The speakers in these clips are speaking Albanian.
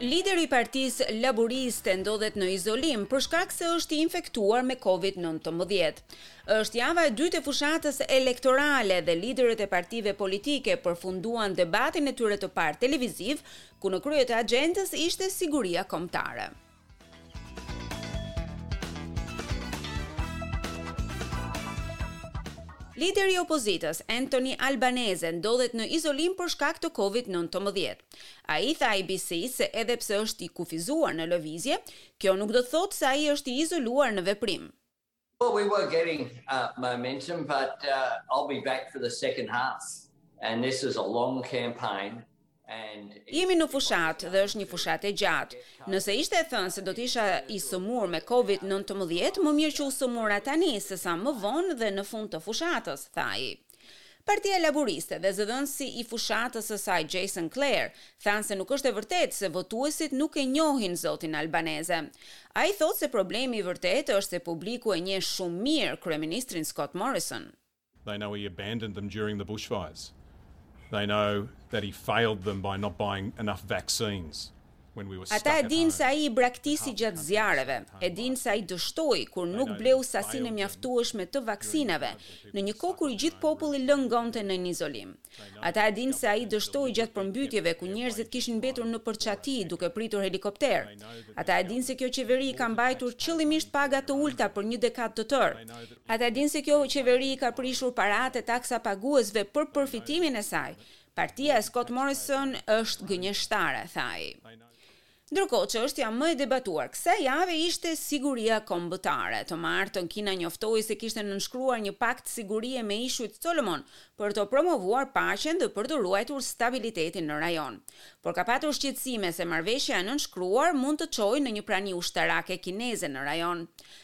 Lideri i Partisë Laburiste ndodhet në izolim për shkak se është i infektuar me Covid nëntëmbëdhjetë. Është java e dytë e fushatës elektorale dhe liderët e partive politike përfunduan debatin e tyre të parë televiziv, ku në krye të axhendës ishte siguria kombëtare. Lideri i opozitës, Anthony Albanese, ndodhet në izolim për shkak të Covid nëntëmbëdhjetë. Ai tha ABC se edhe pse është i kufizuar në lëvizje, kjo nuk do të thotë se ai është i izoluar në veprim. Well, we were getting uh, momentum, but uh, I'll be back for the second half. And this is a long campaign. Jemi në fushatë dhe është një fushatë e gjatë. Nëse ishte e thënë se do të isha i sëmurë me COVID-19, më mirë që u sëmura tani sesa më vonë dhe në fund të fushatës, tha ai. Partia Laburiste dhe zëdhënësi i fushatës së saj Jason Clare thanë se nuk është e vërtetë se votuesit nuk e njohin zotin Albanese. Ai thotë se problemi i vërtetë është se publiku e njeh shumë mirë kryeministrin Scott Morrison. They know he abandoned them during the bushfires. They know that he failed them by not buying enough vaccines. Ata e dinë se ai i braktisi gjatë zjarreve, e dinë se ai dështoi kur nuk bleu sasinë e mjaftueshme të vaksinave, në një kohë kur i gjithë populli lëngonte nën izolim. Ata e dinë se ai dështoi gjatë përmbytjeve ku njerëzit kishin mbetur nëpër çati duke pritur helikopterë. Ata e dinë se kjo qeveri i ka mbajtur qëllimisht pagat të ulëta për një dekadë të tërë. Ata e dinë se kjo qeveri i ka prishur paratë e taksapaguesve për përfitimin e saj, Partia e Scott Morrison është gënjeshtare, tha ai. Ndërkohë, çështja më e debatuar kësaj jave ishte siguria kombëtare. Të martën, Kina njoftoi se kishte nënshkruar një pakt sigurie me Ishujt Solomon për të promovuar paqen dhe për të ruajtur stabilitetin në rajon. Por ka patur shqetësime se marrëveshja e nënshkruar mund të çojë në një prani ushtarake kineze në rajon.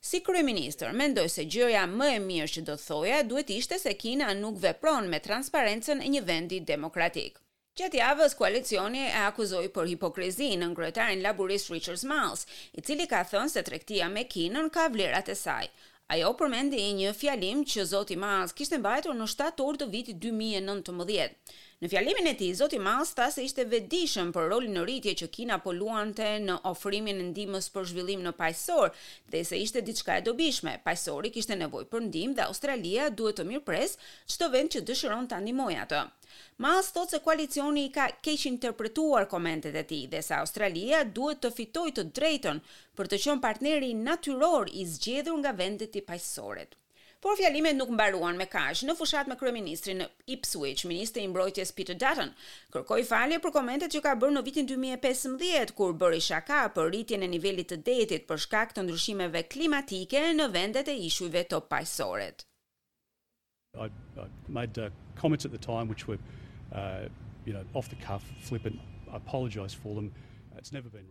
Si kryeministër, mendoj se gjëja më e mirë që do të thoja duhet të ishte se Kina nuk vepron me transparencën e një vendi demokratik. Gjatë javës koalicioni e akuzoi për hipokrizi nënkryetarin laburist Richard Marles, i cili ka thënë se tregtia me Kinën ka vlerat e saj. Ajo përmendi një fjalim që zoti Marles kishte mbajtur në shtator të vitit dy mijë e nëntëmbëdhjetë, Në fjalimin e tij, zoti Marles tha se ishte vetëdijshëm për rolin në rritje që Kina po luante në ofrimin e ndihmës për zhvillim në Paqësor dhe se ishte diçka e dobishme. Paqësori kishte nevojë për ndihmë dhe Australia duhet të mirëpresë çdo vend që dëshiron ta ndihmojë atë. Marles thotë se koalicioni i ka keqinterpretuar komentet e tij dhe se Australia duhet të fitojë të drejtën për të qenë partneri natyror i zgjedhur nga vendet e Paqësorit. Por fjalimet nuk mbaruan me kaq. Në fushatë me kryeministrin në Ipswich, ministri i Mbrojtjes Peter Dutton kërkoi falje për komentet që ka bërë në vitin dy mijë e pesëmbëdhjetë, kur bëri shaka për rritjen e nivelit të detit për shkak të ndryshimeve klimatike në vendet e ishujve të Paqësorit. I, I made uh, comments at the time which were, uh, you know, off the cuff, flippant. I apologized for them.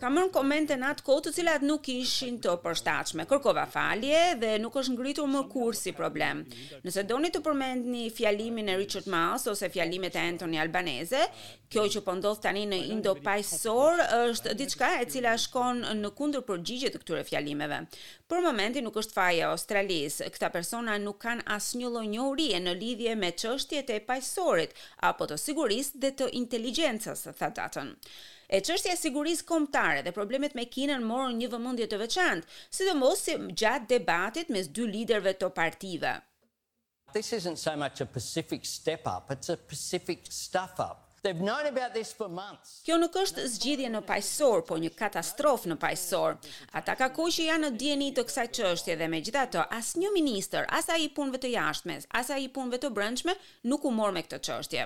Kam bërë komente në atë kohë të cilat nuk ishin të përshtatshme. Kërkova falje dhe nuk është ngritur më kurrë si problem. Nëse doni të përmendni fjalimin e Richard Marles ose fjalimet e Anthony Albanese, kjo që po ndodh tani në Indo-Paqësor është diçka e cila shkon në kundërpërgjigje të këtyre fjalimeve. Për momentin nuk është faj e Australisë. Këta persona nuk kanë asnjë lloj njohurie në lidhje me çështjet e Paqësorit apo të sigurisë dhe të inteligjencës, tha Dutton. E çështja e sigurisë kombëtare dhe problemet me Kinën morën një vëmendje të veçantë, sidomos gjatë debatit mes dy liderëve të partive. This isn't so much a Pacific step up, it's a Pacific stuff up. They've known about this for months. Kjo nuk është zgjidhje në Paqësor, por një katastrofë në Paqësor. Ata ka kohë që janë në dijeni të kësaj çështje dhe megjithatë, asnjë ministër, as ai i Punëve të Jashtme, as ai i Punëve të Brendshme nuk u mor me këtë çështje.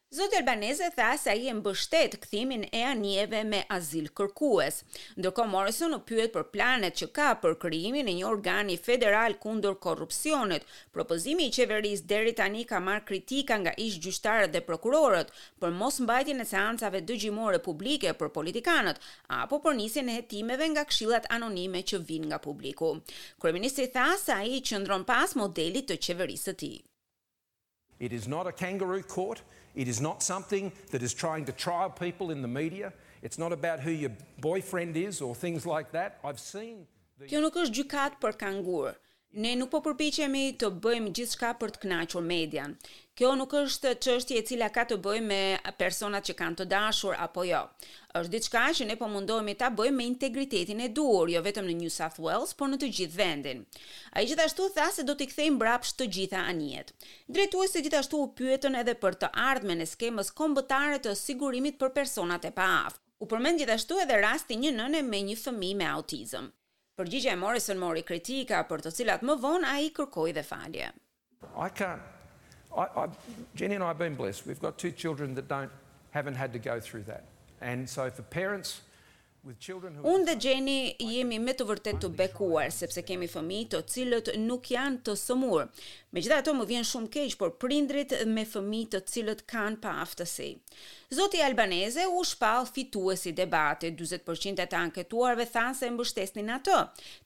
Zoti Albanese tha se ai e mbështet kthimin e anijeve me azilkërkues. Ndërkohë Morrison u pyet për planet që ka për krijimin e një organi federal kundër korrupsionit. Propozimi i qeverisë deri tani ka marrë kritika nga ish-gjyqtarët dhe prokurorët, për mosmbajtjen e seancave dëgjimore publike për politikanët, apo për nisjen e hetimeve nga këshillat anonime që vijnë nga publiku. Kryeministri tha se ai qëndron pas modelit të qeverisë së tij. It is not a kangaroo court, it is not something that is trying to trial people in the media, it's not about who your boyfriend is or things like that, I've seen the. Kjo nuk është gjykatë për kangurë. Ne nuk po përpiqemi të bëjmë gjithçka për të kënaqur median. Kjo nuk është çështje e cila ka të bëjë me personat që kanë të dashur apo jo. Është diçka që ne po mundohemi ta bëjmë me integritetin e duhur, jo vetëm në New South Wales, por në të gjithë vendin. Ai gjithashtu tha se do t'i kthejë mbrapsht të gjitha anijet. Drejtuesit gjithashtu u pyetën edhe për të ardhmen e skemës kombëtare të sigurimit për personat e paaftë. U përmend gjithashtu edhe rasti i një nëne me një fëmijë me autizëm. Përgjigjja e Morrison mori kritika, për të cilat më vonë ai kërkoi dhe falje. I can't I I Jenny and I have been blessed we've got two children that don't haven't had to go through that and so for parents with children who Unë dhe Jenny jemi me të vërtetë të bekuar sepse kemi fëmijë të cilët nuk janë të sëmurë. Megjithatë më vjen shumë keq për prindërit me fëmijë të cilët kanë paaftësi. Zoti Albanese u shpall fitues i debatit, dyzet për qind e të anketuarve thanë se e mbështesnin atë,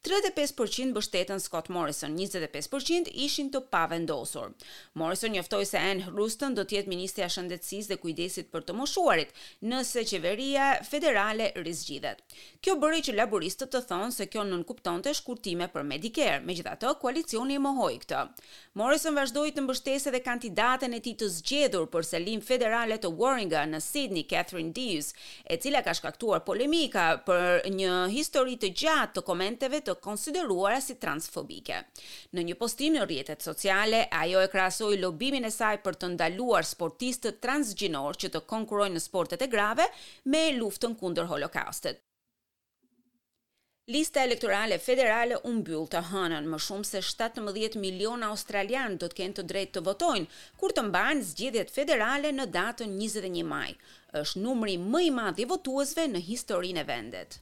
tridhjetë e pesë për qind mbështetën Scott Morrison, njëzet e pesë për qind ishin të pavendosur. Morrison njoftoi se Anne Ruston do të jetë ministrja e Shëndetësisë dhe Kujdesit për të Moshuarit, nëse qeveria federale rizgjidhet. Kjo bëri që laburistët të thonë se kjo nënkuptonte shkurtime për Medicare, megjithatë koalicioni e mohoi këtë. Morrison vazhdoi të mbështesë edhe kandidaten e tij të zgjedhur për selinë federale të Warringa në Sidni, Katherine Deves, e cila ka shkaktuar polemika për një histori të gjatë të komenteve të konsideruara si transfobike. Në një postim në rrjetet sociale, ajo e krahasoi lobimin e saj për të ndaluar sportistët transgjinorë që të konkurrojnë në sportet e grave me luftën kundër Holokaustit. Lista Elektorale Federale u mbyll të hënën, më shumë se shtatëmbëdhjetë milionë australianë do të kenë të drejtë të votojnë kur të mbahen zgjedhjet federale në datën njëzet e një maj. Është numri më i madh i votuesve në historinë e vendit.